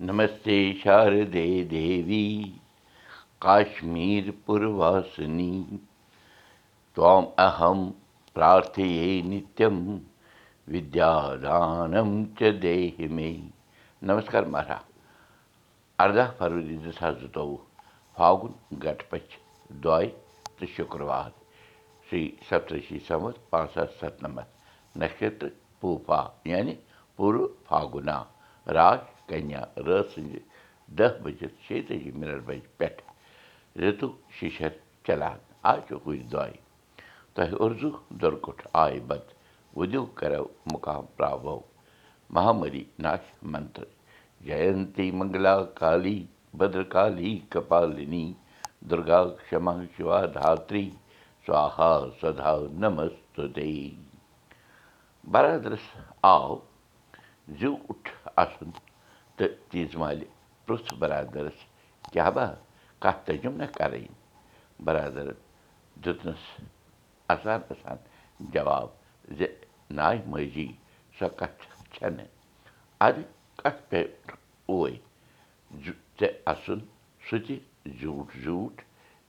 नमस्ते शारदे देवी काश्मीरपुरवासिनी त्वाम् अहं प्रार्थये नित्यं विद्यादानं च देहि मे नमस्कार महाराज ارداہ فروری زٕ ساس زٕتووُہ فاگُن گٹہٕ پٔچھ دۄیہِ تہٕ شُکروار شری سپترشی سمتھ پانٛژھ ساس سَتنَمَتھ نشتر پوٗفا یعنی پوٗرٕ فاگُنا راج کنیا رٲژ سٕنٛزِ دہ بجِتھ شیٚتٲجی مِنٹ بجہِ پٮ۪ٹھ رِتُک شِشر چلان ہُش دۄیہِ تۄہہِ اُرزوٗ دۄرکُٹھ آیہِ بد وُدِو کرو مُقام پراوو مہامری ناش منتر جینتی منگلا کالی بدرکالی کپالنی دُرگا کما شِوا دھتری سوہا سدا نمست آو زیوٗٹھ اَسُن تہٕ تیٖژ مالہِ پرٛژھ برادرس کیٛاہ با کَتھ تٔجِم نہ کَرٕنۍ برادرن دیُتنَس اَسان اَسان جواب زِ ناے ماجی سۄ کَتھ چھَنہٕ اَدٕ کَتھ پٮ۪ٹھ اوے ژےٚ اَسُن سُہ تہِ زیوٗٹھ زیوٗٹھ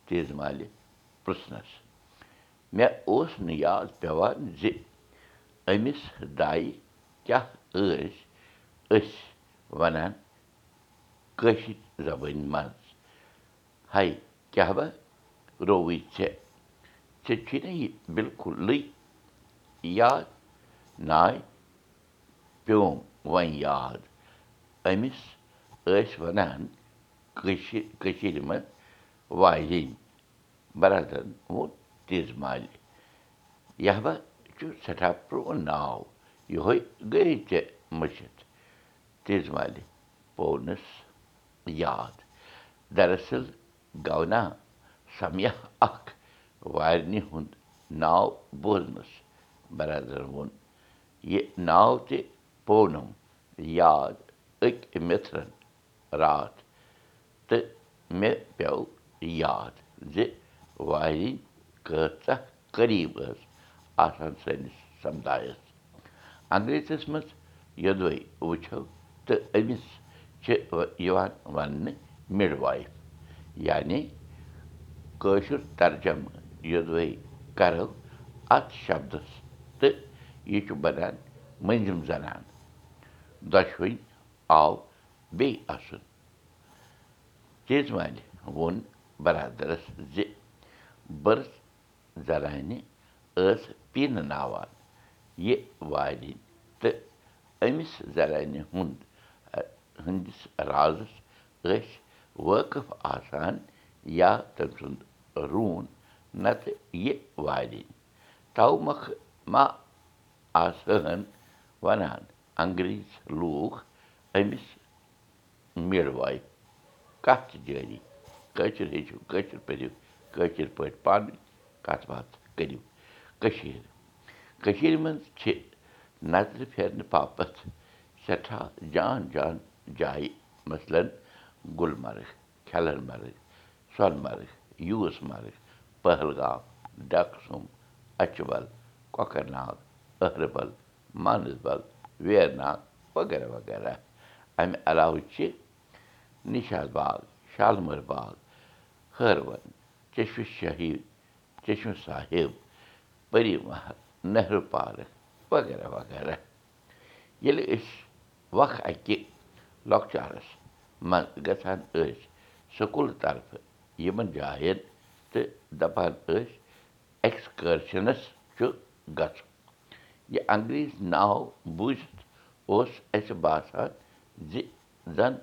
تیز مالہِ پرٛژھنَس مےٚ اوس نہٕ یاد پٮ۪وان زِ أمِس دایہِ کیٛاہ ٲسۍ أسۍ وَنان کٲشِر زبٲنۍ منٛز ہاے کیٛاہ با رووٕے ژےٚ ژےٚ چھُے نہ یہِ بِلکُلٕے یاد ناے پیوم وۄنۍ یاد أمِس ٲسۍ وَنان کٔشیٖرِ منٛز واجٮ۪نۍ برادرَن ووٚن تیز مالہِ یہِ با چھُ سٮ۪ٹھاہ پرٛون ناو یِہوے گٔے ژےٚ مٔشِتھ تیز مالہِ پونَس یاد دراصل گونا سمیا اکھ وارنہِ ہُنٛد ناو بوزنَس برادرَن ووٚن یہِ ناو تہِ پونُم یاد أکۍ مِترَن راتھ تہٕ مےٚ پیوٚو یاد زِ وارٮ۪ن کۭژاہ قریٖب ٲس آسان سٲنِس سمدایَس انگریٖزَس منٛز یوٚدوَے وٕچھو تہٕ أمِس چھِ یِوان وَننہٕ مِڈ وایف یعنی کٲشُر ترجمہٕ یوٚدوَے کَرو اَتھ شبدَس تہٕ یہِ چھُ بَنان مٔنٛزِم زَنان دۄشوٕنۍ آو بیٚیہِ اَسُن تیز مالہِ ووٚن بَرادَرَس زِ بٔرٕژ زَنانہِ ٲس پیٖنہٕ ناوان یہِ وارٮ۪نۍ تہٕ أمِس زَنانہِ ہُنٛد ہٕنٛدِس رازَس ٲسۍ وٲقف آسان یا تٔمۍ سُنٛد روٗن نَتہٕ یہِ وارٮ۪نۍ تو مۄکھٕ ما آسہٕ ہن وَنان انگریٖز لوٗکھ أمِس مِڈ وایف کَتھ جٲری کٲشِر ہیٚچھِو کٲشِر پٔرِو کٲشِر پٲٹھۍ پانہٕ ؤنۍ کَتھ باتھ کٔرِو کٔشیٖر کٔشیٖرِ منٛز چھِ نظرِ پھیرنہٕ باپَتھ سٮ۪ٹھاہ جان جان جایہِ مثلاً گُلمرگ کھٮ۪لَن مرٕگ سۄنہٕ مرٕگ یوٗس مرٕگ پہلگام ڈٮ۪کسُم اَچھٕ بل کۄکَر ناگ أہربل مانَسبل ویرناگ وغیرہ وغیرہ اَمہِ علاوٕ چھِ نِشاط باغ شالمٲر باغ ہٲروَن چشمہِ شٲہیٖد چشمہِ صاحِب پٔری محل نہروٗ پارک وغیرہ وغیرہ ییٚلہِ أسۍ وق اَکہِ لۄکچارَس منٛز گژھان ٲسۍ سکوٗل طرفہٕ یِمَن جایَن تہٕ دَپان ٲسۍ ایٚکٕسکرشَنَس چھُ گژھُن یہِ انگریٖز ناو بوٗزِتھ اوس اَسہِ باسان زِ زَن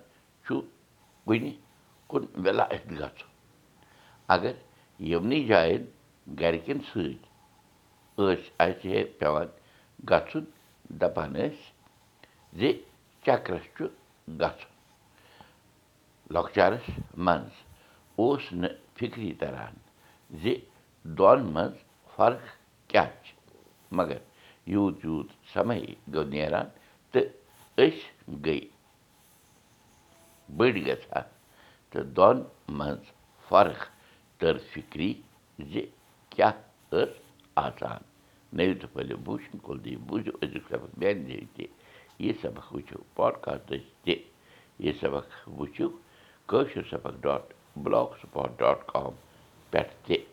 چھُ کُنہِ کُن وِلایت گژھُن اگر یِمنٕے جایَن گَرِکٮ۪ن سۭتۍ ٲسۍ اَسہِ پٮ۪وان گژھُن دَپان ٲسۍ زِ چکرَس چھُ گژھُن لۄکچارَس منٛز اوس نہٕ فِکری تَران زِ دۄن منٛز فرق کیٛاہ چھِ مگر یوٗت یوٗت سَمے گوٚو نیران تہٕ أسۍ گٔے بٔڑۍ گژھان تہٕ دۄن منٛز فرق تٔر فِکری زِ کیٛاہ ٲس آسان نٔوِ تہٕ پھٔلِو بوٗشن کُلدیپ بوٗزِو أزیُک سبق میانہِ جایہِ تہِ یہِ سبق وٕچھِو پاڈکاسٹٕچ تہِ یہِ سبق وٕچھِو کٲشِر Sabaq dot blogspot dot com پٮ۪ٹھ تہِ